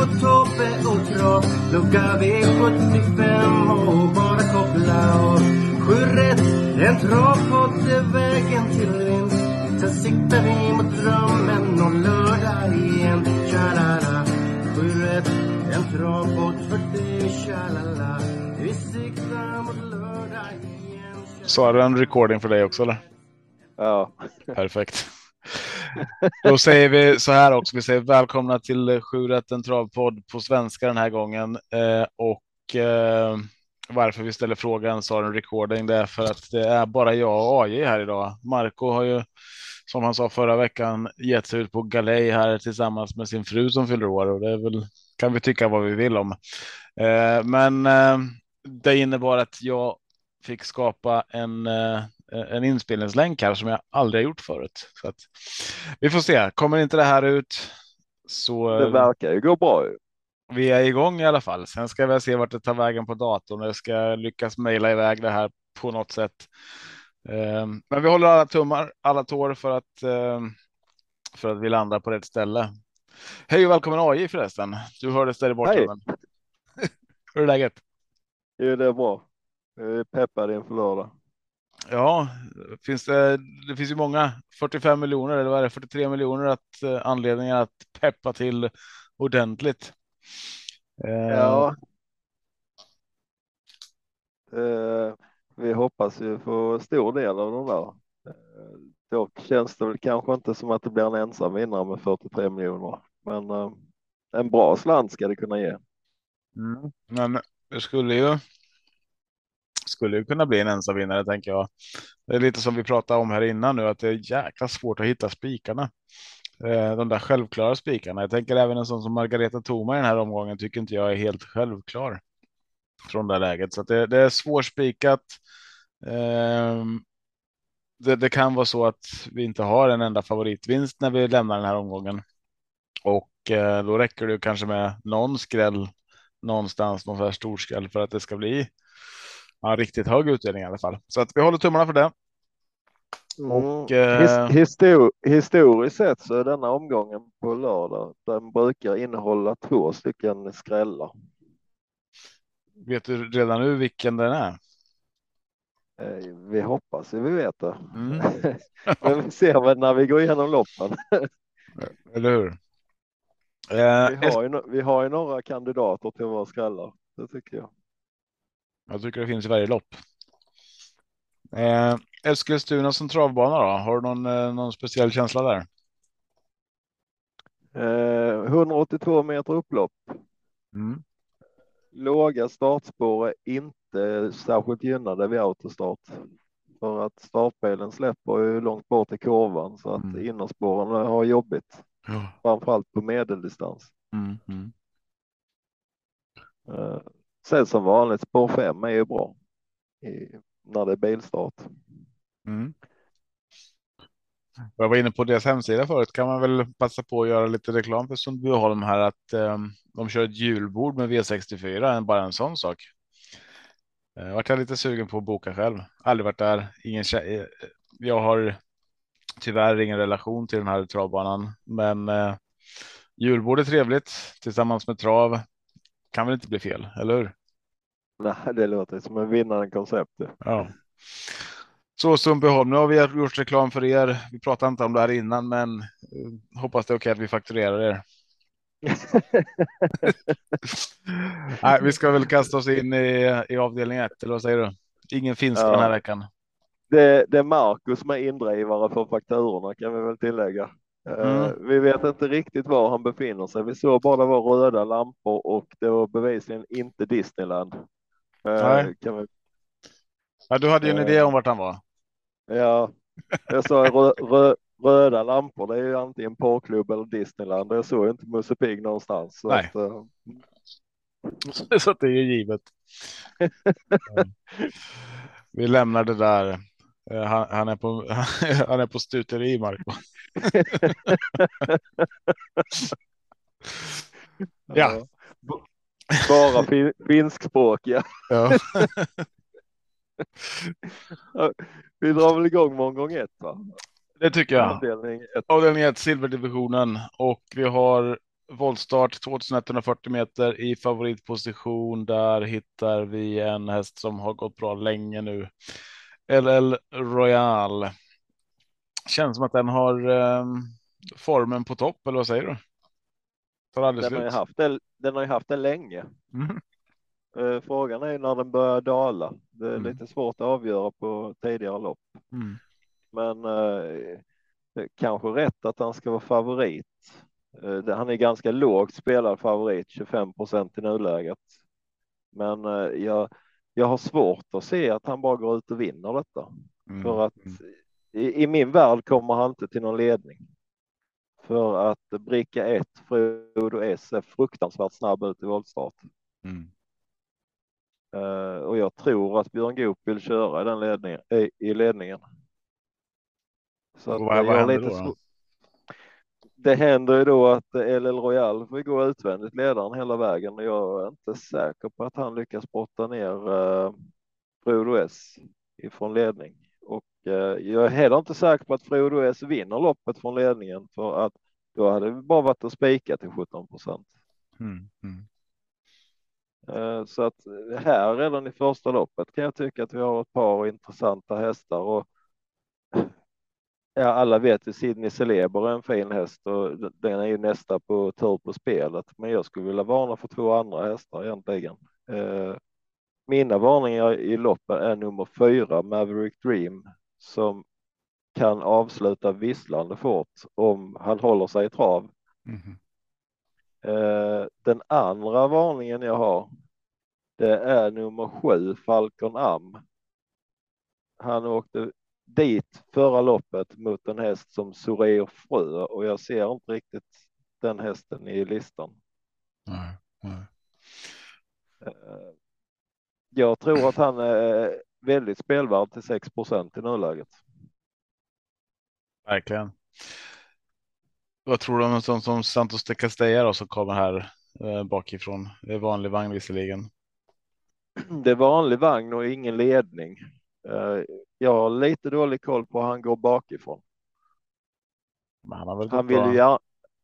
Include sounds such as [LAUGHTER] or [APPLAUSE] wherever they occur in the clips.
Marco, Tobbe och Trav Lucka V75 och bara koppla av. Sju rätt, en travpodd är vägen till vinst. Sen siktar vi mot drömmen om lördag igen. Tja-la-la. Sju rätt, en travpodd för dig Tja-la-la. Vi siktar mot lördag igen. Så är det en recording för dig också eller? Ja, Perfekt. [LAUGHS] Då säger vi så här också. Vi säger välkomna till Sju travpodd på svenska den här gången eh, och eh, varför vi ställer frågan sa en recording. Det är för att det är bara jag och AJ här idag. Marco har ju som han sa förra veckan gett sig ut på galej här tillsammans med sin fru som fyller år och det är väl kan vi tycka vad vi vill om. Eh, men eh, det innebar att jag fick skapa en eh, en inspelningslänk här som jag aldrig har gjort förut. Så att, vi får se. Kommer inte det här ut så. det verkar ju gå bra. Vi är igång i alla fall. Sen ska vi se vart det tar vägen på datorn. Jag ska lyckas mejla iväg det här på något sätt. Ehm, Men vi håller alla tummar, alla tår för att för att vi landar på rätt ställe. Hej och välkommen AJ förresten. Du hördes där i bakgrunden. [LAUGHS] Hur är läget? Jo, det är bra. Jag är peppad inför lördag. Ja, finns det, det finns ju många 45 miljoner eller vad är det 43 miljoner att eh, anledningar att peppa till ordentligt. Eh, Ja. Eh, vi hoppas ju få stor del av de där. Eh, dock känns det väl kanske inte som att det blir en ensam vinnare med 43 miljoner, men eh, en bra slant ska det kunna ge. mm, men det skulle ju. Skulle ju kunna bli en ensam vinnare tänker jag. Det är lite som vi pratade om här innan nu att det är jäkla svårt att hitta spikarna. Eh, de där självklara spikarna. Jag tänker även en sån som Margareta Thoma i den här omgången tycker inte jag är helt självklar från det läget. Så att det, det är svårspikat. Ehm, det, det kan vara så att vi inte har en enda favoritvinst när vi lämnar den här omgången. Och eh, då räcker det kanske med någon skräll någonstans, någon så här stor skräll för att det ska bli ja, riktigt hög utdelning i alla fall. Så att vi håller tummarna för det. Och, Mm. eh, His, histor, historiskt sett så är denna omgången på lördag. Den brukar innehålla två stycken skrällar. Vet du redan nu vilken den är? Eh, Vi hoppas vi vet det. Mm. [LAUGHS] Men vi ser väl när vi går igenom loppen. [LAUGHS] Eller hur? Eh, Vi har ju, vi har ju några kandidater till våra skrällar. Det tycker jag. Jag tycker det finns i varje lopp. Eh, Eskilstuna som travbana då? Har du någon, eh, någon speciell känsla där? Eh, 182 meter upplopp. Mm. Låga startspår är inte särskilt gynnade vid autostart. För att startbilen släpper ju långt bort i kurvan så att Mm. innerspåren har jobbigt. Ja. Framförallt på medeldistans. Mm. Mm. Eh, sen som vanligt spår 5 är ju bra. I, när det är bilstart. Mm. Jag var inne på deras hemsida förut. Kan man väl passa på att göra lite reklam för Sundbyholm här att eh, de kör ett julbord med V64. Bara en sån sak. Eh, vart jag lite sugen på att boka själv. Aldrig varit där. Ingen. Eh, jag har tyvärr ingen relation till den här travbanan, men eh, julbord är trevligt tillsammans med trav. Kan väl inte bli fel, eller hur? Nej, det låter som en vinnande koncept. Ja. Så Sundbyholm, nu har vi gjort reklam för er. Vi pratade inte om det här innan, men eh, hoppas det är okej att vi fakturerar er. [LAUGHS] Nej, vi ska väl kasta oss in i, i avdelning ett, eller vad säger du? Ingen finska Ja. den här veckan. Det, det är Marcus som är indrivare för fakturorna kan vi väl tillägga. Eh, Mm. Vi vet inte riktigt var han befinner sig. Vi såg bara det var röda lampor och det var bevisligen inte Disneyland. Eh, Nej. Kan vi, Ja, du hade ju en Eh. idé om vart han var. ja, jag sa rö, rö, röda lampor, det är ju antingen porrklubb eller Disneyland. Jag såg inte Musse Pigg någonstans. Så Nej. Att, [LAUGHS] Så att det är ju givet. [LAUGHS] Vi lämnar det där. Eh, Han, han är på. [LAUGHS] Han är på stuteri Marco. [LAUGHS] Ja. Bara fin, finskspråkiga. [LAUGHS] Ja. Vi drar väl igång med omgång ett va? Det tycker jag. Avdelning ett. Avdelning 1, silverdivisionen och vi har voltstart 2140 meter i favoritposition. Där hittar vi en häst som har gått bra länge nu. LL Royal. Känns som att den har eh, formen på topp, eller vad säger du? Den har, ju slut. haft det, den har ju haft det länge. Mm. Eh, Frågan är när den börjar dala. Det är Mm. lite svårt att avgöra på tidigare lopp. Mm. Men eh, kanske rätt att han ska vara favorit. Eh, han är ganska lågt spelad favorit, 25 procent i nuläget. Men eh, jag, jag har svårt att se att han bara går ut och vinner detta. Mm. För att Mm. i, i min värld kommer han inte till någon ledning. För att bricka 1, Frodo S, är fruktansvärt snabb ut i voltstart. Mm. Eh, och jag tror att Björn Goop vill köra i den ledningen, i, i ledningen. Så vad- vad jag har händer lite då då? Det händer ju då att eh, LL Royal får gå utvändigt ledaren hela vägen och jag är inte säker på att han lyckas brotta ner uh, Frodo S ifrån ledning. Och eh, jag är heller inte säker på att Frodo S vinner loppet från ledningen för att då hade det bara varit att spika till 17 procent. Mm. Mm. Eh, Så att här redan i första loppet kan jag tycka att vi har ett par intressanta hästar och ja, alla vet ju Sidney Celeber är en fin häst och den är ju nästa på tur på spelet. Men jag skulle vilja varna för två andra hästar egentligen. Eh, Mina varningar i loppet är nummer fyra Maverick Dream som kan avsluta visslande fort om han håller sig i trav. Mm. Eh, Den andra varningen jag har, det är nummer sju, Falcon Am. Han åkte dit förra loppet mot en häst som Soreer Frö och jag ser inte riktigt den hästen i listan. Nej, nej. Eh, Jag tror att han är väldigt spelvärd till 6 procent i nuläget. Verkligen. Vad tror du om en sån som Santos de Castella då, som kommer här eh, bakifrån? Det är vanlig vagn visserligen. Det är vanlig vagn och ingen ledning. Eh, Jag har lite dålig koll på hur han går bakifrån. Men han har väl Han vill bra. ju gärna,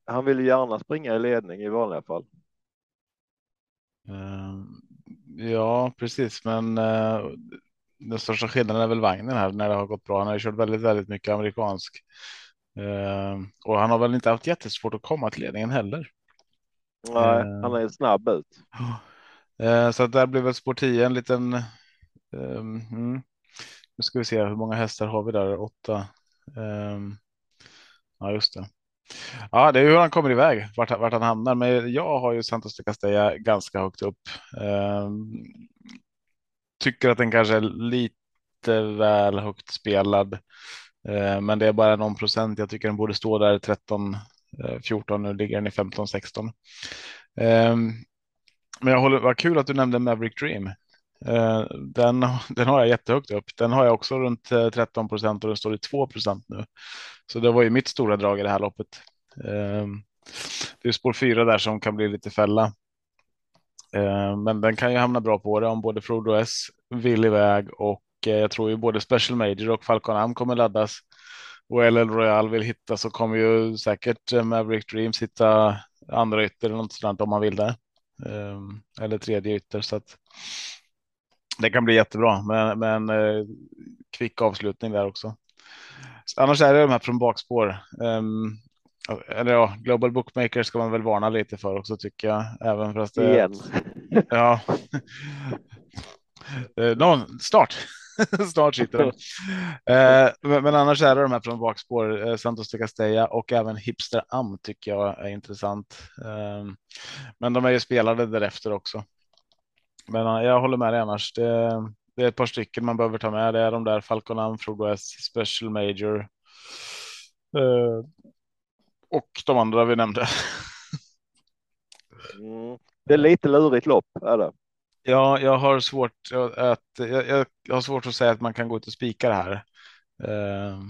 han vill ju gärna springa i ledning i vanliga fall. Eh, ja, precis, men eh, den största skillnaden är väl vagnen här när det har gått bra. Han har ju kört väldigt, väldigt mycket amerikansk och han har väl inte haft jättesvårt att komma till ledningen heller. Nej, han är snabb ut. Så där blir väl spår 10 en liten. mm. Nu ska vi se hur många hästar har vi där? Åtta. Um, ja, just det. Ja, det är hur han kommer iväg, vart, vart han hamnar. Men jag har ju Santos de Castella ganska högt upp. Um, tycker att den kanske är lite väl högt spelad. Uh, men det är bara någon procent. Jag tycker den borde stå där 13, 14. Eh, nu ligger den i 15, 16. Um, men jag håller, vad kul att du nämnde Maverick Dream. Eh, den, [LAUGHS] den har jag jättehögt upp. Den har jag också runt eh, 13 procent och den står i 2 procent nu. Så det var ju mitt stora drag i det här loppet. Ehm, det är spår fyra där som kan bli lite fälla. Ehm, men den kan ju hamna bra på det om både Frodo S vill iväg och eh, jag tror ju både Special Major och Falcon Am kommer laddas. Och LL Royal vill hitta så kommer ju säkert Maverick Dreams hitta andra ytter eller något sådant om man vill det. Ehm, eller tredje ytter så att det kan bli jättebra men, men eh, kvick avslutning där också. Så Annars är det de här från bakspår. Ehm, eller ja, Global Bookmaker ska man väl varna lite för också tycker jag. Även fast det, Igen. [LAUGHS] Ja. [LAUGHS] Eh, någon, start. [LAUGHS] Snart sitter den. Eh, men, men annars är det de här från bakspår. Eh, Santos de Castella och även Hipster Am tycker jag är intressant. Eh, men de är ju spelade därefter också. Men jag håller med dig annars. Det, det är ett par stycken man behöver ta med. Det är de där Falcon Am, Frodo S, Special Major. Eh, och de andra vi nämnde. [LAUGHS] Mm. Det är lite lurigt lopp är det. Ja, jag har svårt att jag, jag har svårt att säga att man kan gå ut och spika det här. Eh,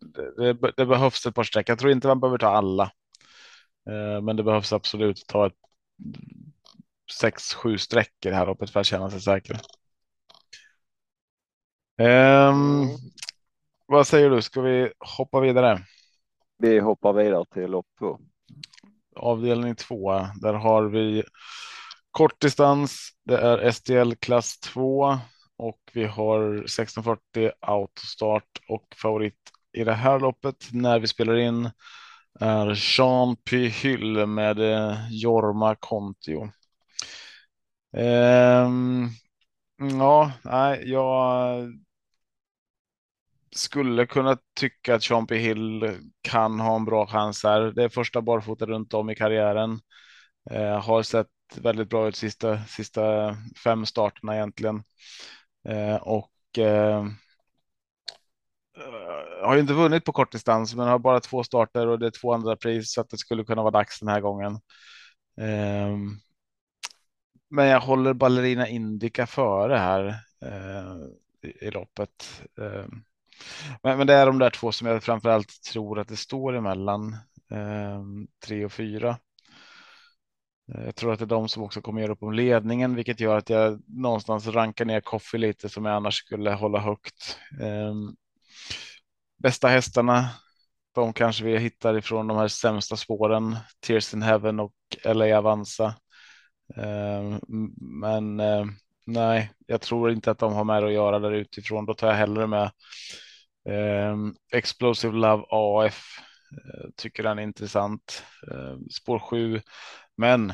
det, det, det, behövs ett par streck. Jag tror inte man behöver ta alla, eh, men det behövs absolut ta ett sex, sju det här loppet för att känna sig säker. Um, vad säger du? Ska vi hoppa vidare? Vi hoppar vidare till lopp två. Avdelning två. Där har vi kortdistans. Det är STL klass 2 och vi har 1640 autostart och favorit i det här loppet när vi spelar in är Jean Pyhyl med eh, Jorma Kontio. Um, ja, nej, jag skulle kunna tycka att Champi Hill kan ha en bra chans här. Det är första barfota runt om i karriären. Eh, har sett väldigt bra ut sista, sista fem starterna egentligen. Eh, och eh, eh har inte vunnit på kortdistans, men har bara två starter och det är två andra pris så att det skulle kunna vara dags den här gången. Eh, men jag håller ballerina Indica före här eh, i, i loppet. Eh, men, men det är de där två som jag framförallt tror att det står emellan eh, tre och fyra. Eh, jag tror att det är de som också kommer göra upp om ledningen, vilket gör att jag någonstans rankar ner Koffi lite som jag annars skulle hålla högt. Eh, bästa hästarna, de kanske vi hittar ifrån de här sämsta spåren, Tears in Heaven och LA Avanza. Ehm, men eh, nej, jag tror inte att de har med att göra där utifrån. Då tar jag hellre med ehm, Explosive Love AF eh, tycker den är intressant. Ehm, spår 7, men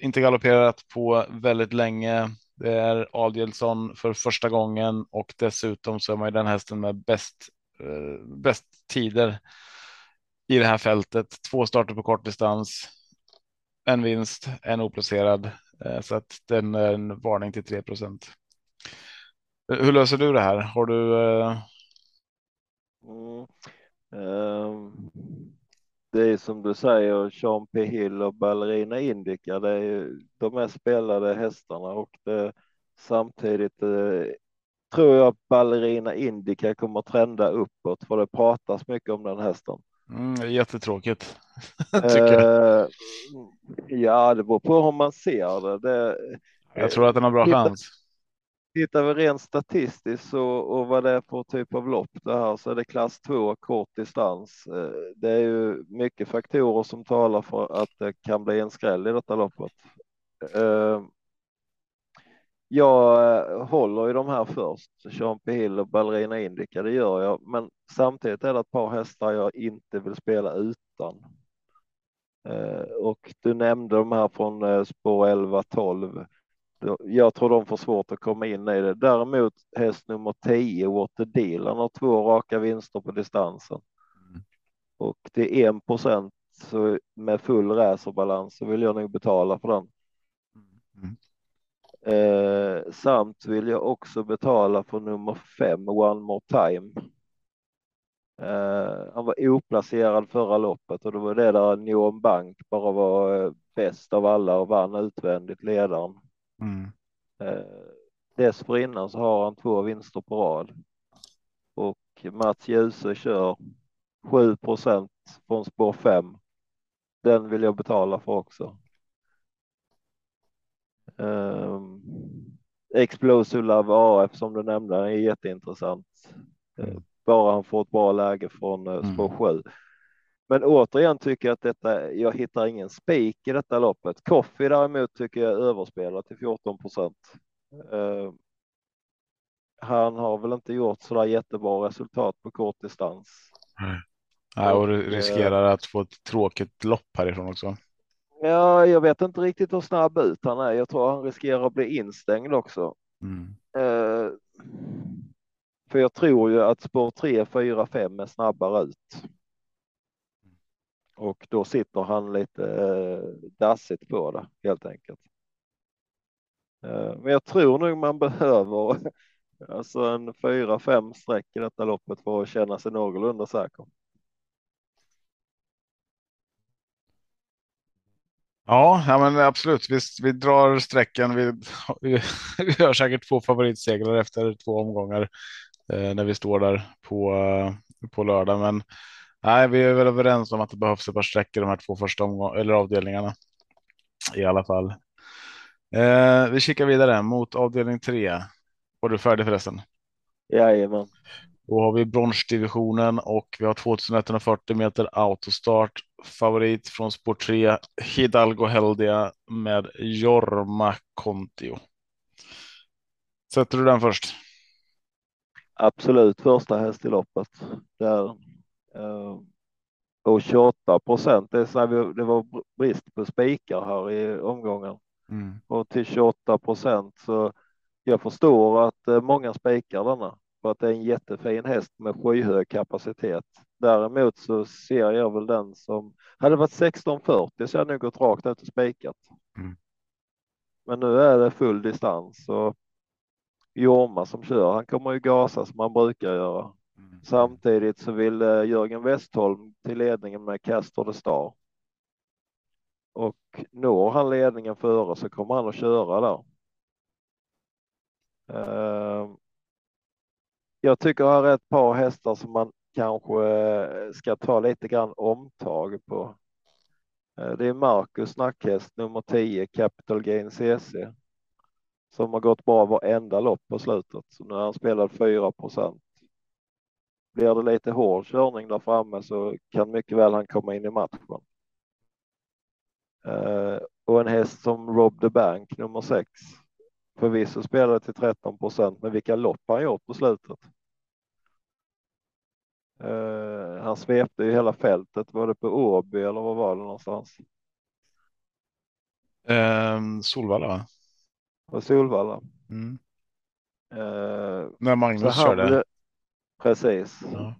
inte galopperat på väldigt länge. Det är Adielsson för första gången och dessutom så är man ju den hästen med bäst, eh, bäst tider i det här fältet. Två starter på kortdistans, en vinst, en oplacerad. Eh, så att den är en varning till 3 procent. Eh, hur löser du det här? Har du? Eh, mm. Um, det är som du säger, Sean P Hill och Ballerina Indica. Det är de mest spelade hästarna och det, samtidigt tror jag att Ballerina Indica kommer att trenda uppåt för det pratas mycket om den hästen. Mm, jättetråkigt. [LAUGHS] uh, ja, det beror på hur man ser det. det jag tror att den har bra chans tittar vi rent statistiskt och, och vad det är för typ av lopp det här så är det klass 2 kort distans. Eh, det är ju mycket faktorer som talar för att det kan bli en skräll i detta loppet. Eh, jag eh, håller i de här först, Champi Hill och Ballerina Indica, det gör jag, men samtidigt är det ett par hästar jag inte vill spela utan. Och du nämnde de här från spår 11, 12 jag tror de får svårt att komma in i det. Däremot häst nummer 10, Water Deal, han har två raka vinster på distansen. Mm. Och det är en procent så med full racerbalans så vill jag nog betala för den. Mm. Eh, samt vill jag också betala för nummer fem, One More Time. Eh, han var oplacerad förra loppet och det var det där Neon Bank bara var eh, bäst av alla och vann utvändigt ledaren. Mm. Eh, dessförinnan så har han två vinster på rad och Mats Djuse kör 7 procent från spår 5. Den vill jag betala för också. Um, Explosive Love AF som du nämnde är jätteintressant. Mm. Bara han får ett bra läge från uh, spår 7. Mm. Men återigen tycker jag att detta, jag hittar ingen spik i detta loppet. Coffee däremot tycker jag är överspelat till 14 procent. Uh, han har väl inte gjort så där jättebra resultat på kort distans. Mm. Ja, och riskerar att få ett tråkigt lopp härifrån också. Ja, jag vet inte riktigt hur snabb ut han är. Jag tror han riskerar att bli instängd också. Mm. Uh, för jag tror ju att spår 3, 4, 5 är snabbare ut och då sitter han lite eh, dassigt på det helt enkelt. Eh, men jag tror nog man behöver [LAUGHS] Alltså en fyra, fem streck i detta loppet för att känna sig någorlunda säker. Ja, ja men absolut. Visst, vi drar sträckan. Vi, vi, [LAUGHS] vi har säkert två favoritsegrar efter två omgångar eh, när vi står där på, eh, på lördag. Men nej, vi är väl överens om att det behövs ett par sträckor de här två första omgång eller avdelningarna i alla fall. Eh, vi kikar vidare mot avdelning tre. Var du färdig förresten? Jajamän. Då har vi bronsdivisionen och vi har 2140 meter autostart. Favorit från sport 3 Hidalgo Heldia med Jorma Kontio. Sätter du den först? Absolut första häst i loppet. Där. Uh, och 28 procent. Det, det var brist på spikar här i omgången mm. och till 28 procent så jag förstår att uh, många spikar denna för att det är en jättefin häst med skyhög kapacitet. Däremot så ser jag väl den som hade varit 1640 så hade jag nog gått rakt ut och spikat. Mm. Men nu är det full distans och Jorma som kör, han kommer ju gasa som han brukar göra. Mm. Samtidigt så vill eh, Jörgen Westholm till ledningen med Castor de Star. Och når han ledningen före så kommer han att köra där. Uh, jag tycker här är ett par hästar som man kanske eh, ska ta lite grann omtag på. Eh, det är Marcus snackhäst nummer 10 Capital Gain CC som har gått bra varenda lopp på slutet. Så nu har han spelat 4 procent. Blir det lite hård körning där framme så kan mycket väl han komma in i matchen. Eh, och en häst som Rob the Bank nummer 6 förvisso spelade till 13 procent, men vilka lopp han gjort på slutet. Uh, han svepte ju hela fältet. Var det på Åby eller var var det någonstans? Um, Solvalla. Va? På Solvalla. Mm. Uh, När Magnus körde. Blev, precis. Ja.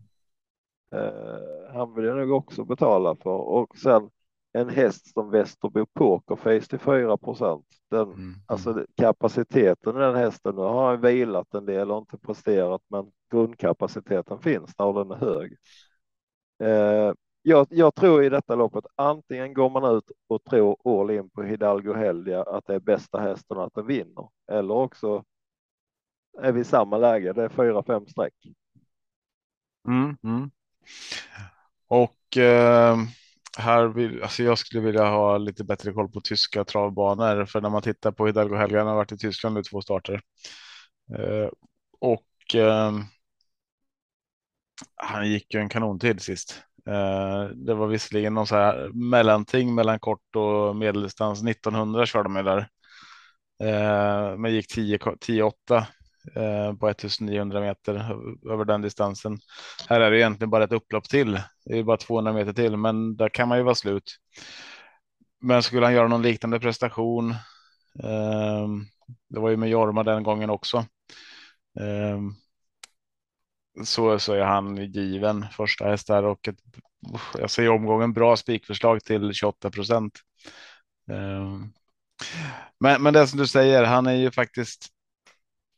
Uh, han jag nog också betala för och sen en häst som Västerbo Pokerface till 4 procent. Den, mm. Alltså kapaciteten i den hästen, nu har han vilat en del och inte presterat, men grundkapaciteten finns där och den är hög. Eh, jag, jag, tror i detta loppet antingen går man ut och tror all in på Hidalgo Heldia att det är bästa hästen att den vinner eller också är vi i samma läge. Det är fyra, fem streck. Mm, mm. Och eh, här vill alltså jag skulle vilja ha lite bättre koll på tyska travbanor, för när man tittar på Hidalgo Helga, har varit i Tyskland nu två starter. Eh, och eh, han gick ju en kanontid sist. Eh, det var visserligen någon så här mellanting mellan kort och medeldistans. 1900 körde de där. Eh, men gick 10 10 8 Eh, på 1900 meter över den distansen. Här är det egentligen bara ett upplopp till. Det är bara 200 meter till, men där kan man ju vara slut. Men skulle han göra någon liknande prestation? Eh, det var ju med Jorma den gången också. Eh, så, så är han given första häst där och ett, jag ser omgången bra spikförslag till 28 procent. Eh, men, men det som du säger, han är ju faktiskt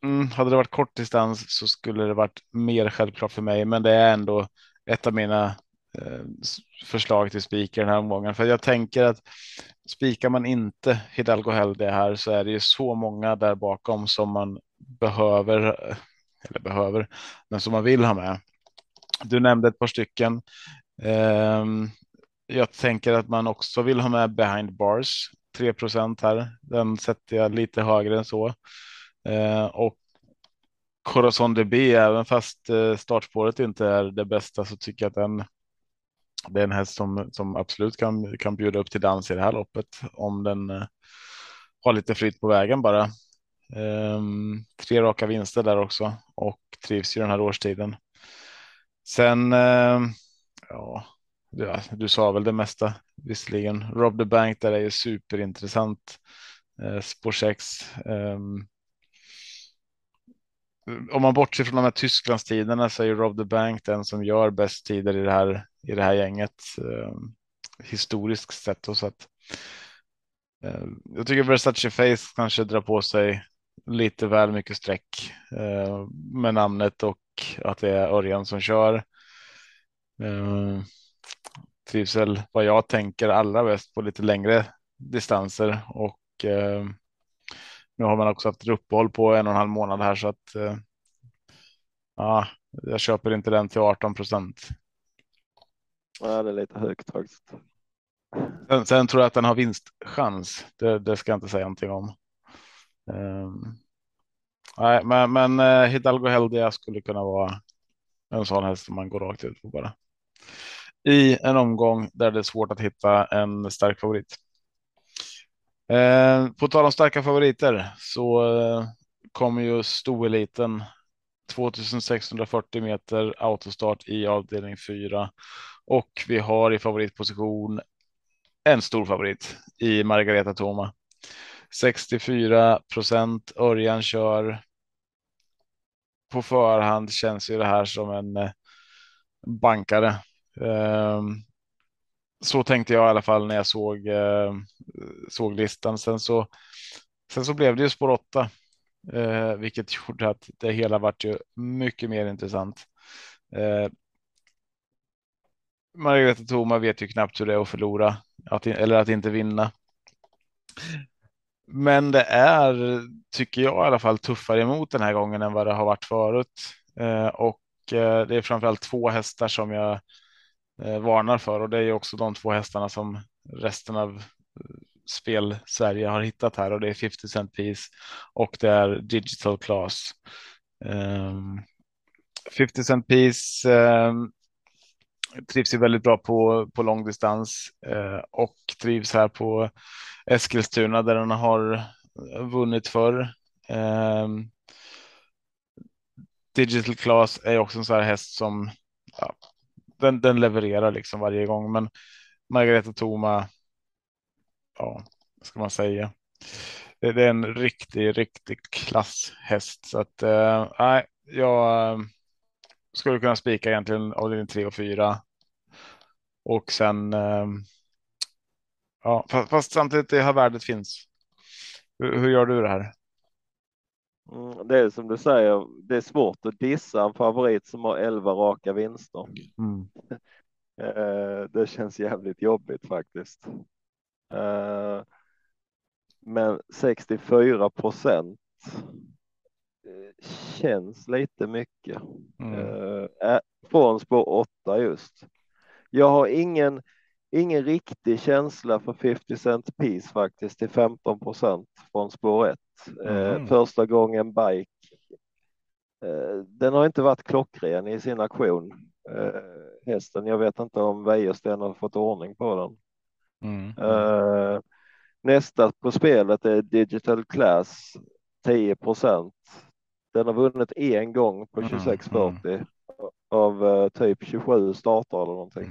Mm, hade det varit kort distans så skulle det varit mer självklart för mig, men det är ändå ett av mina eh, förslag till speaker den här omgången. För jag tänker att spikar man inte Hidalgo Helde här så är det ju så många där bakom som man behöver, eh, eller behöver, men som man vill ha med. Du nämnde ett par stycken. Eh, jag tänker att man också vill ha med behind bars 3% här. Den sätter jag lite högre än så. Eh, och Corazon DB, även fast eh, startspåret inte är det bästa så tycker jag att den det är en häst som, som absolut kan, kan bjuda upp till dans i det här loppet om den eh, har lite fritt på vägen bara. Ehm, tre raka vinster där också och trivs i den här årstiden. Sen, eh, ja, du, du sa väl det mesta visserligen. Rob the Bank där är ju superintressant. Eh, uh, spår 6. Ehm, om man bortser från de här Tysklandstiderna så är ju Rob the Bank den som gör bäst tider i det här i det här gänget eh, historiskt sett och så att. Eh, jag tycker Versace Face kanske drar på sig lite väl mycket streck eh, med namnet och att det är Örjan som kör. Eh, trivs väl vad jag tänker allra bäst på lite längre distanser och eh, nu har man också haft uppehåll på en och en halv månad här så att eh, ja, jag köper inte den till 18 procent. Ja, det är lite högt faktiskt. Sen, sen, tror jag att den har vinstchans. Det, det ska jag inte säga någonting om. Um, nej, men, men uh, Hidalgo Heldia skulle kunna vara en sån häst som man går rakt ut på bara. I en omgång där det är svårt att hitta en stark favorit. Eh, på tal om starka favoriter så eh, kommer ju stoeliten 2640 meter autostart i avdelning 4 och vi har i favoritposition en stor favorit i Margareta Toma. 64 procent. Örjan kör. På förhand känns ju det här som en eh, bankare. Ehm, så tänkte jag i alla fall när jag såg, eh, såg listan. Sen så, sen så blev det ju spår 8, eh, vilket gjorde att det hela vart ju mycket mer intressant. Eh, Margareta Thoma vet ju knappt hur det är att förlora att, eller att inte vinna. Men det är, tycker jag i alla fall, tuffare emot den här gången än vad det har varit förut. Eh, och eh, det är framförallt två hästar som jag eh, Eh, varnar för och det är ju också de två hästarna som resten av eh, spel Sverige har hittat här och det är 50 cent piece och det är digital class. Ehm, 50 cent piece ehm, trivs ju väldigt bra på, på långdistans uh, eh, och trivs här på Eskilstuna där den har vunnit för. Um, Digital Class är också en sån här häst som ja, den, den levererar liksom varje gång, men Margareta Toma. Ja, vad ska man säga? Det, det är en riktig, riktig klasshäst så att eh, nej, eh, jag skulle kunna spika egentligen avdelning 3 och 4 och sen. Eh, ja, fast, fast samtidigt det här värdet finns. Hur, hur gör du det här? Mm, det är som du säger, det är svårt att dissa en favorit som har 11 raka vinster. Mm. [LAUGHS] Eh, det känns jävligt jobbigt faktiskt. Eh, men 64 procent eh, känns lite mycket. Mm. Från spår 8 just. Jag har ingen, ingen riktig känsla för 50 cent piece faktiskt till 15 procent från spår 1. Eh, mm. Första gången bike. Eh, den har inte varit klockren i sin aktion. Eh, hästen, jag vet inte om Wäjersten har fått ordning på den. Mm. Nästa på spelet är Digital Class 10 procent. Den har vunnit en gång på 2640 mm. av uh, typ 27 starter eller någonting.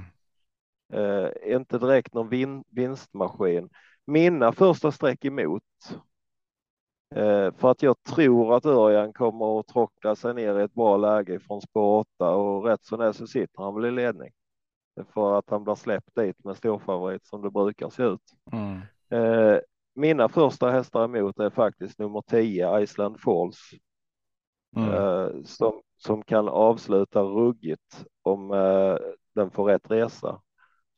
Mm. Inte direkt någon vin, vinstmaskin. Mina första streck emot. Eh, för att jag tror att Örjan kommer att tråckla sig ner i ett bra läge från spår 8 och rätt som det så sitter han väl i ledning. För att han blir släppt dit med storfavorit som det brukar se ut. Mm. Eh, mina första hästar emot är faktiskt nummer 10 Iceland Falls. Mm. Eh, som, som kan avsluta ruggigt om den får rätt resa.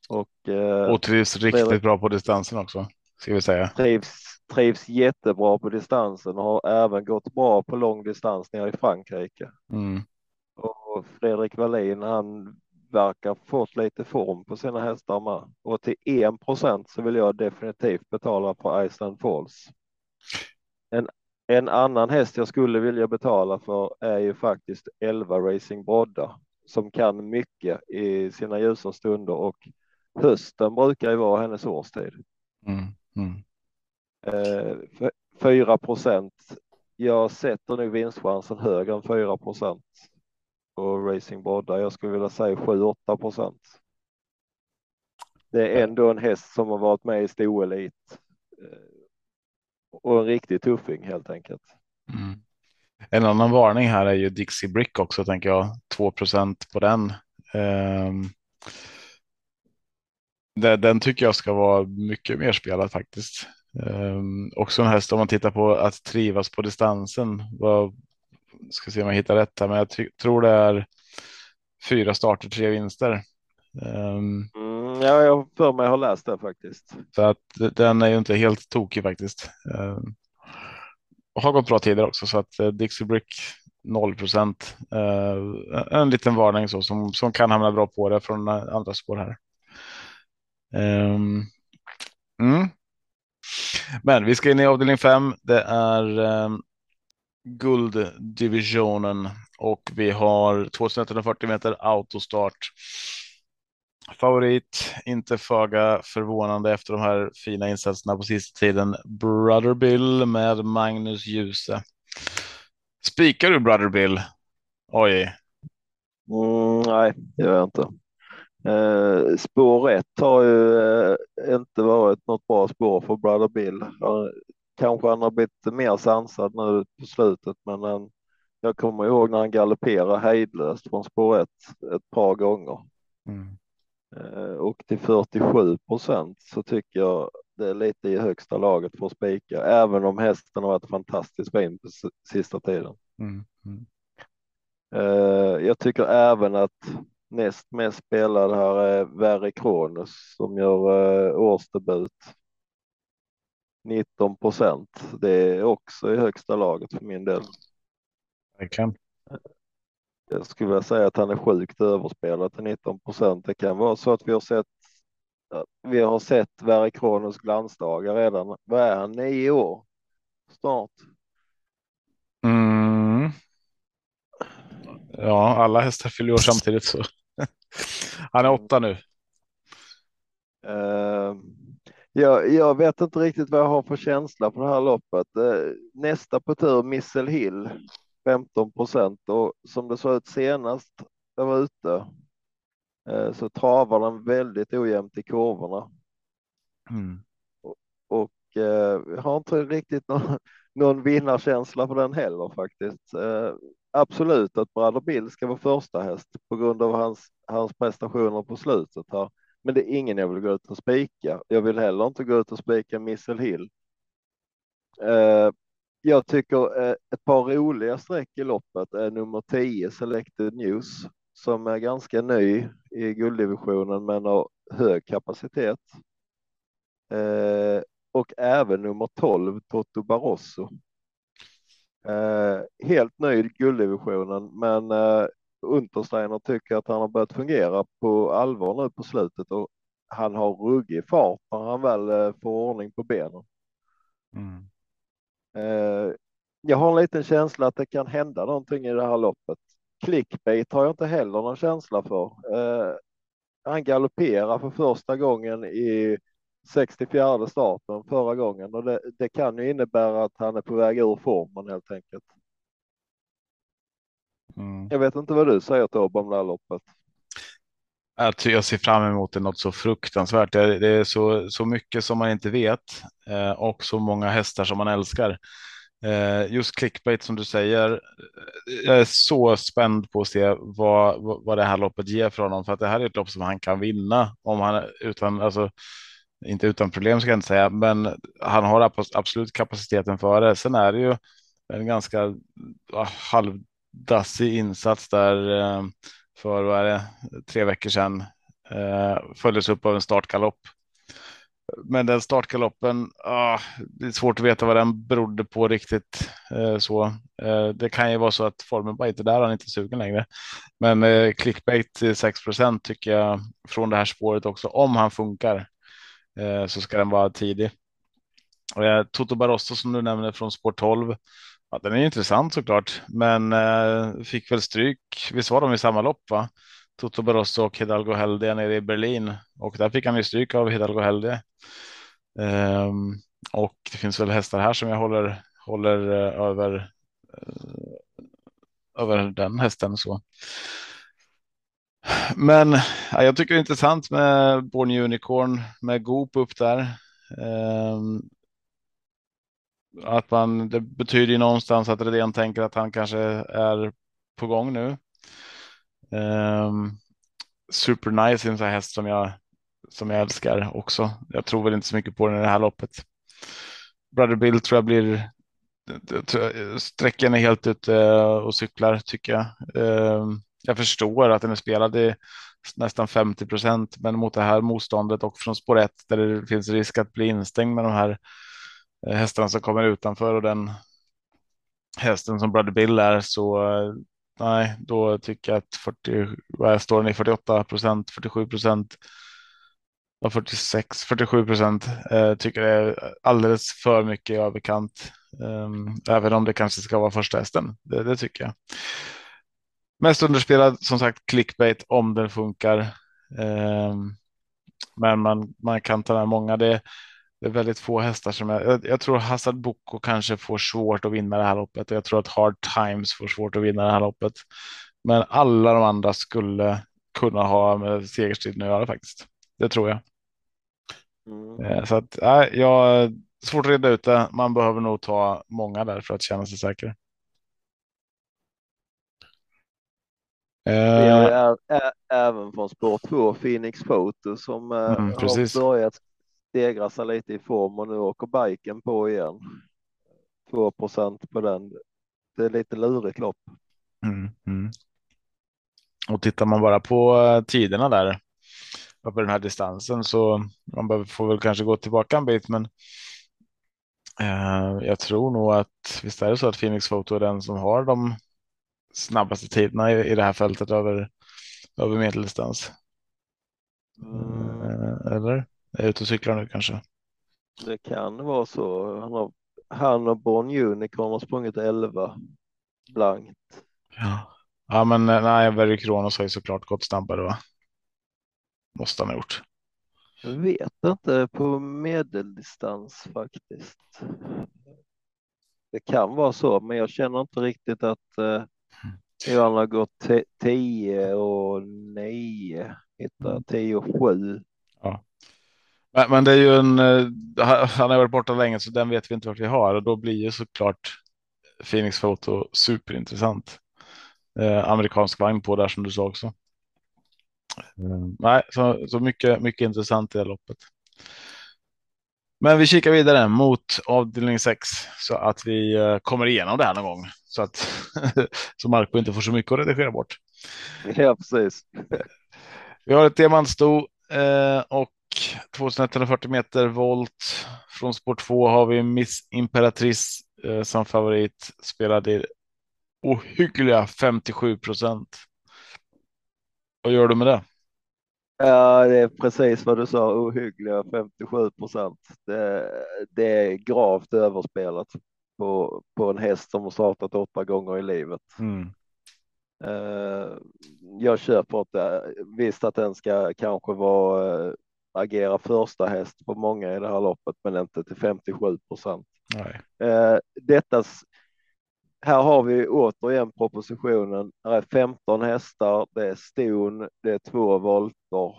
Och, och trivs riktigt bra på distansen också. Ska vi säga. Trivs, trivs jättebra på distansen och har även gått bra på lång distans nere i Frankrike. Mm. Och Fredrik Wallin, han verkar fått lite form på sina hästar med. Och till 1 procent så vill jag definitivt betala på Iceland Falls. En, en annan häst jag skulle vilja betala för är ju faktiskt 11 Racing Brodda som kan mycket i sina ljusa stunder och hösten brukar ju vara hennes årstid. Mm, mm. Eh, 4 procent. Jag sätter nu vinstchansen högre än 4 procent på Racing Brodda. Jag skulle vilja säga 7-8 procent. Det är ändå en häst som har varit med i storelit eh, och en riktig tuffing helt enkelt. Mm. En annan varning här är ju Dixie Brick också tänker jag. 2% på den. Um, den tycker jag ska vara mycket mer spelad faktiskt. Um, också en häst om man tittar på att trivas på distansen. Vad, ska se om jag hittar rätt här, men jag tror det är fyra starter, tre vinster. Um, mm, ja, jag för mig har läst det faktiskt. Så att den är ju inte helt tokig faktiskt. Um, och har gått bra tider också så att uh, Dixie Brick 0 procent. Uh, en liten varning så som, som kan hamna bra på det från andra spår här. Um, mm. Men vi ska in i avdelning 5. Det är um, gulddivisionen och vi har 2140 meter autostart. Favorit, inte föga förvånande efter de här fina insatserna på sista tiden. Brother Bill med Magnus Djuse. Spikar du Brother Bill? Oj. Mm, nej, det gör jag inte. Eh, spår 1 har ju eh, inte varit något bra spår för Brother Bill. Han, kanske han har blivit mer sansad nu på slutet, men en, jag kommer ihåg när han galopperade hejdlöst från spår 1 ett par gånger. Mm. Eh, och till 47 procent så tycker jag det är lite i högsta laget för att spika, även om hästen har varit fantastiskt fin på sista tiden. Mm. Mm. Eh, jag tycker även att näst mest spelad här är Verre Kronos som gör eh, årsdebut. 19 procent. Det är också i högsta laget för min del. Verkligen. Jag skulle vilja säga att han är sjukt överspelad till 19 procent. Det kan vara så att vi har sett vi har sett Verre Kronos glansdagar redan. Vad är han? Nio år snart. Ja, alla hästar fyller år samtidigt så. [LAUGHS] Han är åtta nu. Uh, jag, jag vet inte riktigt vad jag har för känsla på det här loppet. Uh, nästa på tur, Missel Hill, 15 procent och som det såg ut senast jag var ute uh, så travar den väldigt ojämnt i kurvorna. Mm. Och, och jag har inte riktigt någon, någon vinnarkänsla på den heller faktiskt absolut att Brother Bill ska vara första häst på grund av hans, hans prestationer på slutet här. Men det är ingen jag vill gå ut och spika. Jag vill heller inte gå ut och spika Missel Hill. Eh, jag tycker eh, ett par roliga streck i loppet är nummer 10 Selected News som är ganska ny i gulddivisionen men har hög kapacitet. Eh, och även nummer 12 Toto Barroso Eh, helt nöjd gulddivisionen, men eh, Untersteiner tycker att han har börjat fungera på allvar nu på slutet och han har ruggig fart när han väl eh, får ordning på benen. Mm. Eh, jag har en liten känsla att det kan hända någonting i det här loppet. Clickbait har jag inte heller någon känsla för. Eh, han galopperar för första gången i 64 starten förra gången och det, det, kan ju innebära att han är på väg ur formen helt enkelt. Mm. Jag vet inte vad du säger Tobbe om det här loppet. Jag ser fram emot det något så fruktansvärt. Det är så, så mycket som man inte vet eh, och så många hästar som man älskar. Eh, just clickbait som du säger. Jag är så spänd på att se vad, vad det här loppet ger för honom, för att det här är ett lopp som han kan vinna om han utan alltså inte utan problem ska jag inte säga, men han har absolut kapaciteten för det. Sen är det ju en ganska halvdassig insats där eh, för vad är det, tre veckor sedan. Eh, följdes upp av en startgalopp. Men den startgaloppen, ah, det är svårt att veta vad den berodde på riktigt. Eh, så eh, Det kan ju vara så att formen bara inte där, han är inte sugen längre. Men eh, clickbait eh, 6 tycker jag från det här spåret också, om han funkar. Eh, så ska den vara tidig. Eh, Toto Barroso som du nämner från spår 12. Ja, den är intressant såklart, men eh, fick väl stryk. Visst var de i samma lopp? va? Toto Barroso och Hidalgo Helde nere i Berlin och där fick han ju stryk av Hidalgo Helde. Um, och det finns väl hästar här som jag håller håller uh, över. Uh, över den hästen så. Men ja, jag tycker det är intressant med Born Unicorn med Goop upp där. Eh, att man, det betyder ju någonstans att Redén tänker att han kanske är på gång nu. Eh, super nice, en sån här häst som jag, som jag älskar också. Jag tror väl inte så mycket på den i det här loppet. Brother Bill tror jag blir sträckan är helt ute och cyklar tycker jag. Ehm, jag förstår att den är spelad i nästan 50 procent, men mot det här motståndet och från spår 1 där det finns risk att bli instängd med de här eh, hästarna som kommer utanför och den hästen som Brother Bill är så eh, nej, då tycker jag att 40, vad står den i 48 procent, 47 procent och 46, 47 procent eh, tycker det är alldeles för mycket i överkant. Um, även om det kanske ska vara första hästen. Det, det, tycker jag. Mest underspelad som sagt clickbait om den funkar. Um, men man, man kan ta med många. Det, det är väldigt få hästar som jag, jag, jag tror Hazard Boko kanske får svårt att vinna det här loppet. Jag tror att Hard Times får svårt att vinna det här loppet. Men alla de andra skulle kunna ha med segerstriden att göra faktiskt. Det tror jag. Mm. Eh, så att äh, jag svårt att reda ut det. Man behöver nog ta många där för att känna sig säker. Eh. även från spår 2 Phoenix Photo som eh, mm, har börjat stegra sig lite i form och nu åker biken på igen. 2% på den. Det är lite lurigt lopp. Mm, mm. Och tittar man bara på tiderna där på den här distansen så man får väl kanske gå tillbaka en bit, men eh, jag tror nog att visst är det så att Phoenix Photo är den som har de snabbaste tiderna i, i det här fältet över, över medeldistans. Mm. Eh, eller? Är jag ute och cyklar nu kanske? Det kan vara så. Han, har, han och Born Unicorn har sprungit 11 blankt. Ja, ja men eh, nej, Very Kronos har ju såklart gått snabbare va? Måste han ha gjort. Jag vet inte på medeldistans faktiskt. Det kan vara så, men jag känner inte riktigt att eh, Johan har gått 10 och 9, hittar 10 och 7. Ja. Men, men, det är ju en, eh, han har varit borta länge så den vet vi inte vart vi har och då blir ju såklart Phoenix Photo superintressant. Eh, amerikansk vagn på där som du sa också. Mm. Nej, så, så mycket, mycket intressant i det loppet. Men vi kikar vidare mot avdelning 6 så att vi eh, kommer igenom det här någon gång så att [LAUGHS] så Marco inte får så mycket att redigera bort. [LAUGHS] Ja, precis. Vi har ett diamantsto eh, och 2140 meter volt. Från spår 2 har vi Miss Imperatrice eh, som favorit spelade ohyggliga 57 procent. Vad gör du med det? Ja, det är precis vad du sa, ohyggliga 57 procent. Det, det, är gravt överspelat på, på en häst som har startat åtta gånger i livet. Mm. Uh, jag köper inte, visst att den ska kanske vara uh, agera första häst på många i det här loppet, men inte till 57 procent. Uh, dettas här har vi återigen propositionen. Det är 15 hästar, det är ston, det är två volter.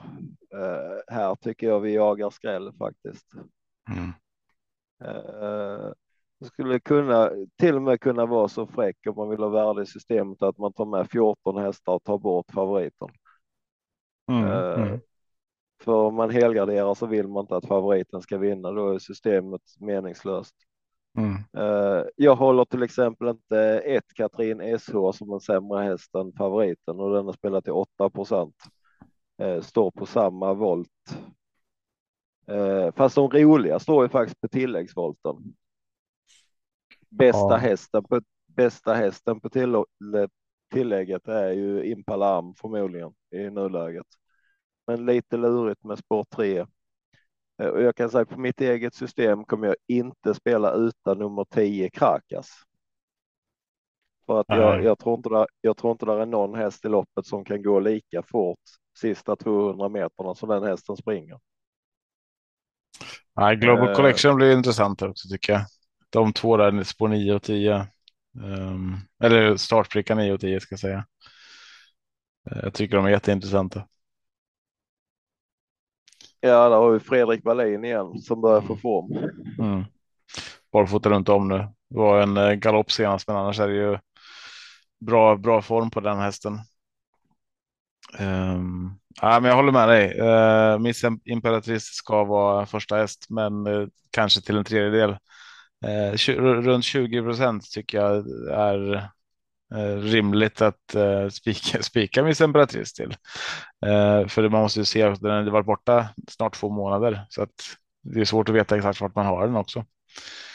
Här tycker jag vi jagar skräll faktiskt. Mm. Skulle kunna till och med kunna vara så fräck om man vill ha värde i systemet att man tar med 14 hästar och tar bort favoriten. Mm. Uh, mm. För om man helgarderar så vill man inte att favoriten ska vinna, då är systemet meningslöst. Mm. Uh, jag håller till exempel inte ett Katrin SH som en sämre häst än favoriten och den har spelat till 8 procent. Uh, står på samma volt. Uh, fast de roliga står ju faktiskt på tilläggsvolten. Bästa ja. hästen på bästa hästen på till, tillägget är ju Impala Am förmodligen i nuläget. Men lite lurigt med spår 3 Eh, och jag kan säga på mitt eget system kommer jag inte spela utan nummer 10 Krakas. För att jag, jag, tror inte där, jag tror inte det är någon häst i loppet som kan gå lika fort sista 200 meterna som den hästen springer. Nej, Global uh, Collection blir intressant också tycker jag. De två där på 9 och 10. Um, ehm, eller startbricka 9 och 10 ska jag säga. Uh, jag tycker de är jätteintressanta. Ja, där har vi Fredrik Wallin igen som börjar få form. Mm. Barfota runt om nu. Det var en eh, galopp senast, men annars är det ju bra, bra form på den hästen. Um, ja, men jag håller med dig. Uh, Miss Imperatrice ska vara första häst, men uh, kanske till en tredjedel. Eh, runt 20 procent tycker jag är eh, rimligt att eh, spika, [LAUGHS] spika Miss Emperatrice till. För man måste ju se att den har varit borta snart två månader så att det är svårt att veta exakt vart man har den också.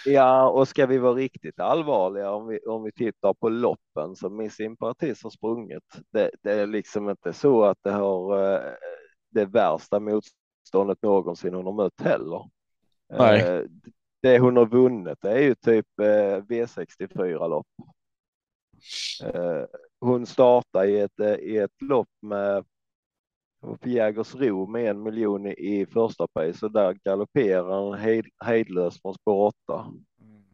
Ja, och ska vi vara riktigt allvarliga om vi, om vi tittar på loppen som Miss Imperatrice har sprungit. Det, det, är liksom inte så att det har det värsta motståndet någonsin hon har mött heller. Nej. Eh, det hon har vunnit det är ju typ eh, V64 lopp. Hon startar i ett, i ett lopp med på Jägersro med en miljon i första pris och där galopperar han hejd, hejdlöst från spår 8. Mm.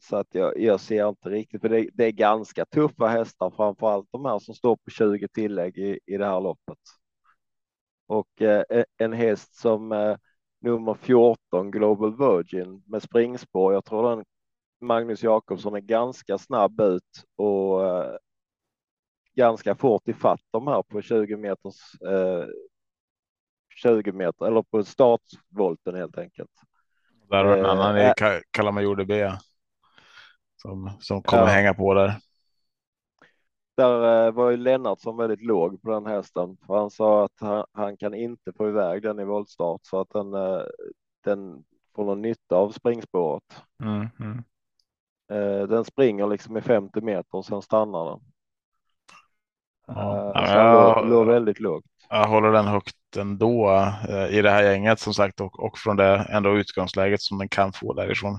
Så att jag, jag ser inte riktigt, för det, det, är ganska tuffa hästar, framför allt de här som står på 20 tillägg i, i det här loppet. Och eh, en häst som eh, nummer 14, Global Virgin med springspår. Jag tror den Magnus Jakobsson är ganska snabb ut och eh, ganska fort i fatt de här på 20 meters eh, 20 meter eller på startvolten helt enkelt. Där har en eh, annan i Kalamajor DB som, som kommer ja. hänga på där. Där eh, var ju Lennartsson väldigt låg på den hästen. För han sa att han, han, kan inte få iväg den i voltstart så att den, eh, den får någon nytta av springspåret. Mm, mm. Den springer liksom i 50 meter och sen stannar den. Ja, så jag, låg, låg väldigt lågt. Jag håller den högt ändå i det här gänget som sagt och, och från det ändå utgångsläget som den kan få därifrån.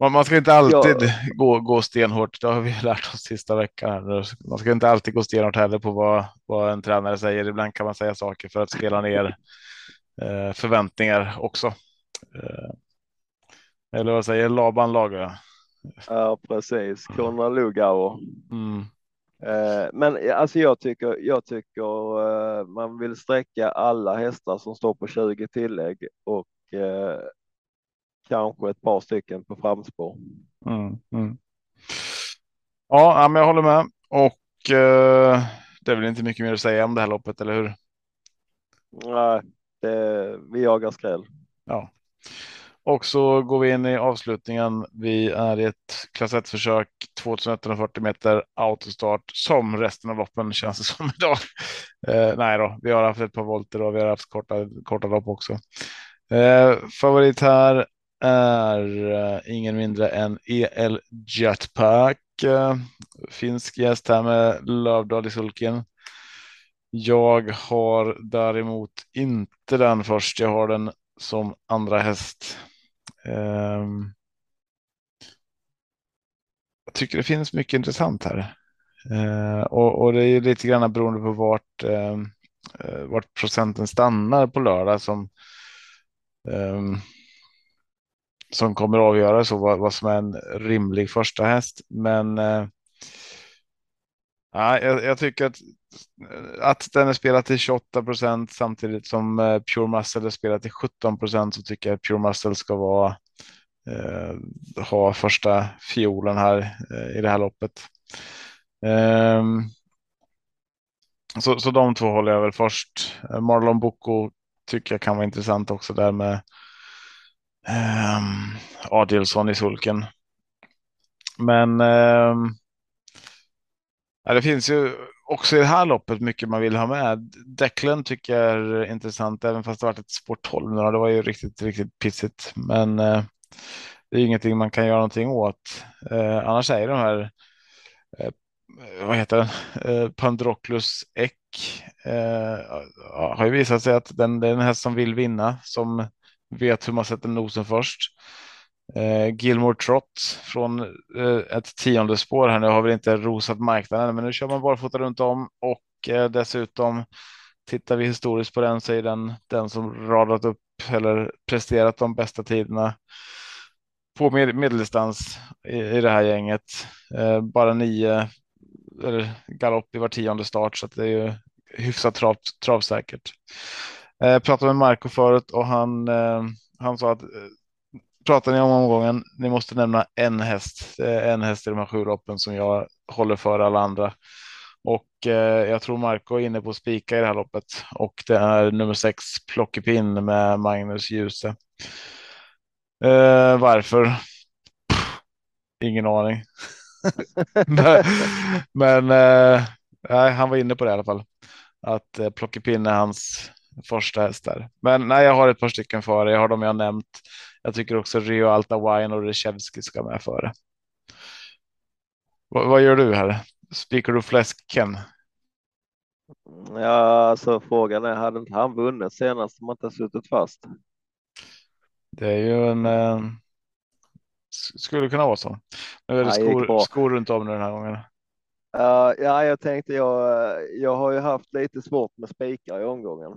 Man ska inte alltid ja. gå, gå stenhårt. Det har vi lärt oss sista veckan. Man ska inte alltid gå stenhårt heller på vad, vad en tränare säger. Ibland kan man säga saker för att spela ner eh, förväntningar också. Eh, eller vad säger Laban Lager? Ja, precis. Konrad Lugauer. Mm. Eh, men alltså jag tycker, jag tycker eh, man vill sträcka alla hästar som står på 20 tillägg och eh, kanske ett par stycken på framspår. Mm, mm. Ja, men jag håller med och eh, det är väl inte mycket mer att säga om det här loppet, eller hur? Nej, det, vi jagar skräll. Ja, och så går vi in i avslutningen. Vi är i ett klass 1 försök 2140 meter autostart som resten av loppen känns det som [LAUGHS] idag. Eh, nej då, vi har haft ett par volter och vi har haft korta, korta lopp också. Eh, favorit här är uh, ingen mindre än EL Jetpack. Uh, finsk gäst här med Lövdal i sulken. Jag har däremot inte den först. Jag har den som andra häst. Ehm, jag tycker det finns mycket intressant här. Uh, och, och, det är lite grann beroende på vart, uh, vart procenten stannar på lördag som ehm, som kommer att avgöra så vad, vad som är en rimlig första häst. Men äh, jag, jag, tycker att, att den är spelad till 28 procent samtidigt som eh, Pure Muscle är spelad till 17 procent så tycker jag att Pure Muscle ska vara eh, ha första fiolen här eh, i det här loppet. Ehm, så, så de två håller jag väl först. Eh, Marlon Bocco tycker jag kan vara intressant också där med Ehm, um, Adielsson i sulken. Men um, ja, det finns ju också i det här loppet mycket man vill ha med. Declan tycker jag är intressant, även fast det varit ett spår 12 nu. Det var ju riktigt, riktigt pissigt, men uh, det är ingenting man kan göra någonting åt. Uh, annars är de här uh, vad heter den? Eh, Pandroklus Eck eh, har ju visat sig att den, det är en häst som vill vinna som vet hur man sätter nosen först. Eh, Gilmore Trott från eh, ett tionde spår här nu har väl inte rosat marknaden, men nu kör man barfota runt om och eh, dessutom tittar vi historiskt på den så är den den som radat upp eller presterat de bästa tiderna på med, medeldistans i, i det här gänget. Eh, bara nio eller galopp i var tionde start så att det är ju hyfsat trav, travsäkert. Jag pratade med Marco förut och han, eh, han sa att eh, pratar ni om omgången, ni måste nämna en häst, en häst i de här sju loppen som jag håller för alla andra. Och jag tror Marco är inne på att spika i det här loppet och det är nummer sex Plockepinn med Magnus Djuse. Eh, varför? Ingen aning. [LAUGHS] men eh, nej, han var inne på det i alla fall. Att eh, Plockepinn är hans första häst där. Men nej, jag har ett par stycken före. Jag har dem jag nämnt. Jag tycker också Rio Alta Wine och Reshevski ska med före. V vad gör du här? Spikar du fläsken? Ja, alltså frågan är, hade inte han vunnit senast om han inte suttit fast? Det är ju en. Eh, skulle kunna vara så. Nu är det skor, skor runt om den här gången. Uh, ja, jag tänkte jag. Jag har ju haft lite svårt med spikar i omgången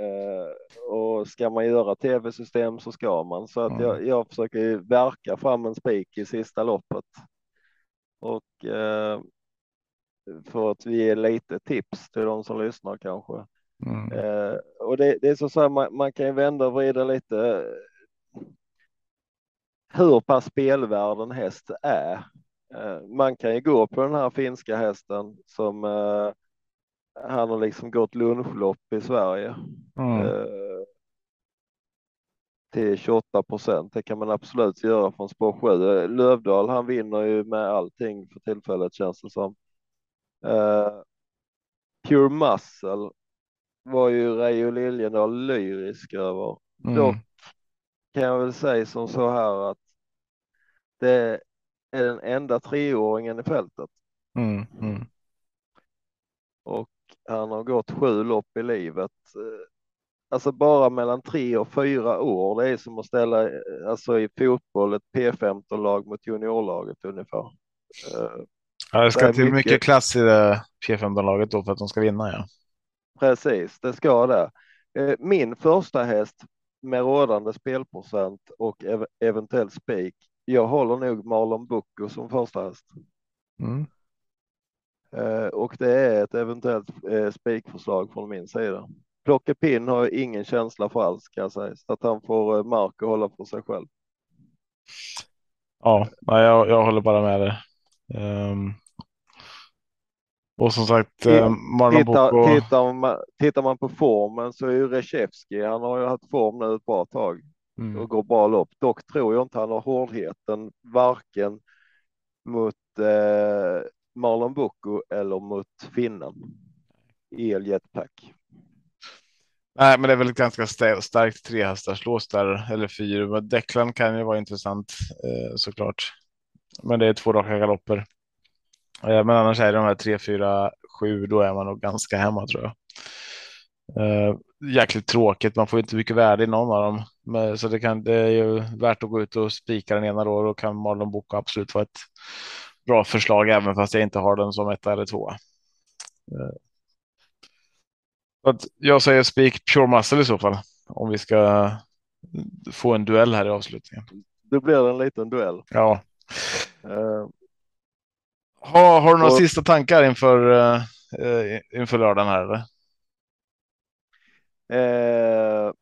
uh, och ska man göra tv-system så ska man så att mm. jag, jag försöker verka fram en spik i sista loppet och uh, för att vi ger lite tips till de som lyssnar kanske. Mm. och det, det, är så, så här, man, man kan ju vända och vrida lite hur pass spelvärd en häst är. Eh, man kan ju gå på den här finska hästen som eh, han har liksom gått lunchlopp i Sverige. Mm. Till 28 procent. Det kan man absolut göra från spår 7. Lövdal, han vinner ju med allting för tillfället känns det som. Pure Muscle var ju Reijo Liljendahl lyrisk över. Mm. Dock kan jag väl säga som så här att det är den enda treåringen i fältet. Mm, mm. Och han har gått sju lopp i livet. Alltså bara mellan tre och fyra år. Det är som att ställa alltså i fotboll ett P15-lag mot juniorlaget ungefär. Ja, det ska det till mycket... mycket klass i det P15-laget då för att de ska vinna. Ja. Precis, det ska det. Eh, min första häst med rådande spelprocent och ev eventuell spik. Jag håller nog Marlon Bucco som första häst. Mm. Eh, och det är ett eventuellt eh, spikförslag från min sida. Plockepinn har ingen känsla för alls kan jag säga, så att han får eh, mark att hålla för sig själv. Ja, nej, jag, jag håller bara med dig. Um, och som sagt, eh, Marlon tittar, Boko... tittar, man, tittar man på formen så är ju Reshevski, han har ju haft form nu ett bra tag mm. och går bra lopp. Dock tror jag inte han har hårdheten varken mot eh, Marlon Boko eller mot finnen i Jetpack. Nej, men det är väl ett ganska starkt trehästarslås där eller fyra. Men Declan kan ju vara intressant eh, såklart. Men det är två raka galopper. Eh, men annars är det de här 3, 4, 7, då är man nog ganska hemma tror jag. Uh, jäkligt tråkigt, man får inte mycket värde i någon av dem. Men, så det, kan, det är ju värt att gå ut och spika den ena då. Då kan Marlon Boka absolut vara ett bra förslag, även fast jag inte har den som ett eller två. Uh, att jag säger spik pure muscle i så fall, om vi ska få en duell här i avslutningen. Det blir en liten duell. Ja. Uh, ha, har du några och, sista tankar inför, uh, inför lördagen här? Eller? Eh,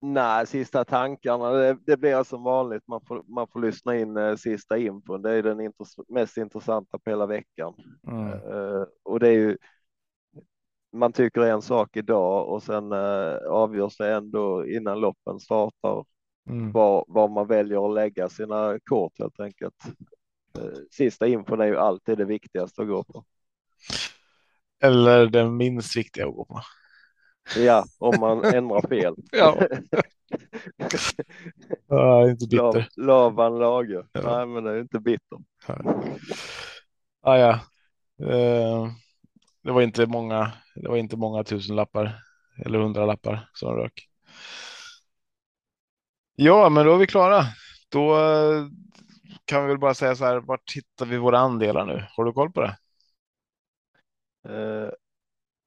nej, sista tankarna, det, det blir som vanligt. Man får, man får lyssna in eh, sista infon. Det är den intress mest intressanta på hela veckan. Mm. Eh, och det är ju. Man tycker en sak idag och sen eh, avgörs det ändå innan loppen startar. Mm. Var, var man väljer att lägga sina kort helt enkelt. Eh, sista infon är ju alltid det viktigaste att gå på. Eller det minst viktiga att gå på. Ja, om man ändrar fel. ja. [LAUGHS] ja, inte bitter. Lavan lager. Ja. Nej, men det är inte bitter. Ah, ja, eh, det var inte många. Det var inte många tusen lappar eller hundra lappar som rök. Ja, men då är vi klara. Då eh, kan vi väl bara säga så här. Vart hittar vi våra andelar nu? Har du koll på det? Uh,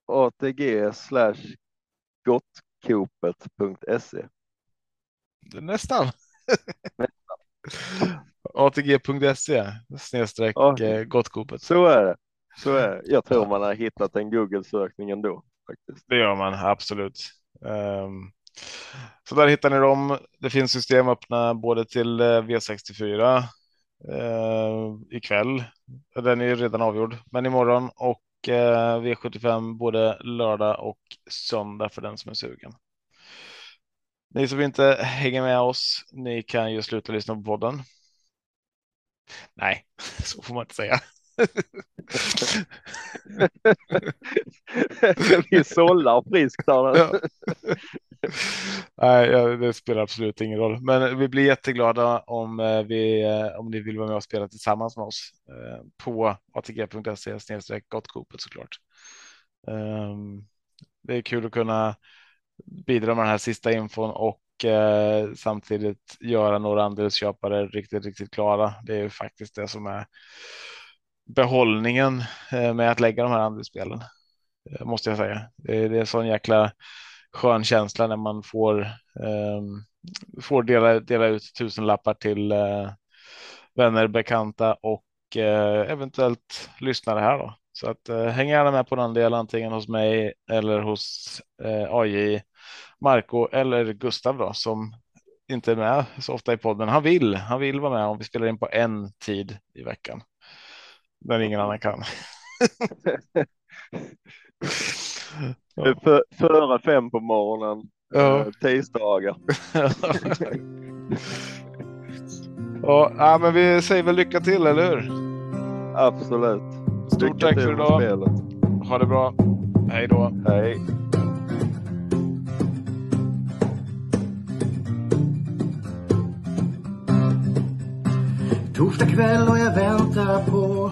ATG slash gottkopet.se. Nästan. ATG.se [LAUGHS] snedstreck ja, eh, gottkopet. Så är det. Så är det. Jag tror man har hittat en Google-sökning ändå. Faktiskt. Det gör man absolut. Um, så där hittar ni dem. Det finns system öppna både till eh, V64 uh, ikväll. Den är redan avgjord, men imorgon och Eh, Eh, V75 både lördag och söndag för den som är sugen. Ni som inte hänger med oss, ni kan ju sluta lyssna på podden. Nej, [LAUGHS] så får man inte säga. [LAUGHS] Vi sållar friskt där. Ja. Nej, det spelar absolut ingen roll, men vi blir jätteglada om eh, vi eh, om ni vill vara med och spela tillsammans med oss eh, på atg.se snedstreck gottkopet såklart. Ehm, det är kul att kunna bidra med den här sista infon och samtidigt göra några andelsköpare riktigt, riktigt klara. Det är ju faktiskt det som är behållningen eh, med att lägga de här andelsspelen eh, måste jag säga. Det är, det är sån jäkla skön känsla när man får, ehm, får dela, dela ut tusen lappar till eh, vänner, bekanta och eventuellt lyssnare här då. Så att eh, häng gärna med på den del antingen hos mig eller hos eh, AJ, Marco eller Gustav då, som inte är med så ofta i podden. Han vill, han vill vara med om vi spelar in på en tid i veckan. När ingen annan kan. [LAUGHS] För, före fem på morgonen. Ja. Eh, tisdagar. [LAUGHS] ja, men vi säger väl lycka till, eller hur? Absolut. Stort lycka tack för idag. Spelet. Ha det bra. Hej då. Hej. Torsdag kväll och jag väntar på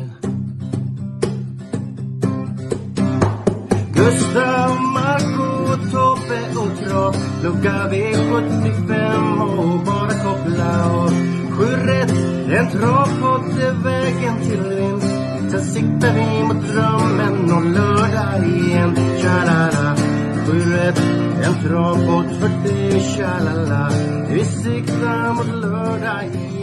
Gustav, Marco, Tobbe och Trav Lucka V75 och bara koppla av Sju rätt, en travpott är vägen till vinst. Sen siktar vi mot drömmen om lördag igen. Tja-la-la. Sju rätt, en travpott för dig. Tja-la-la. Vi siktar mot lördag igen.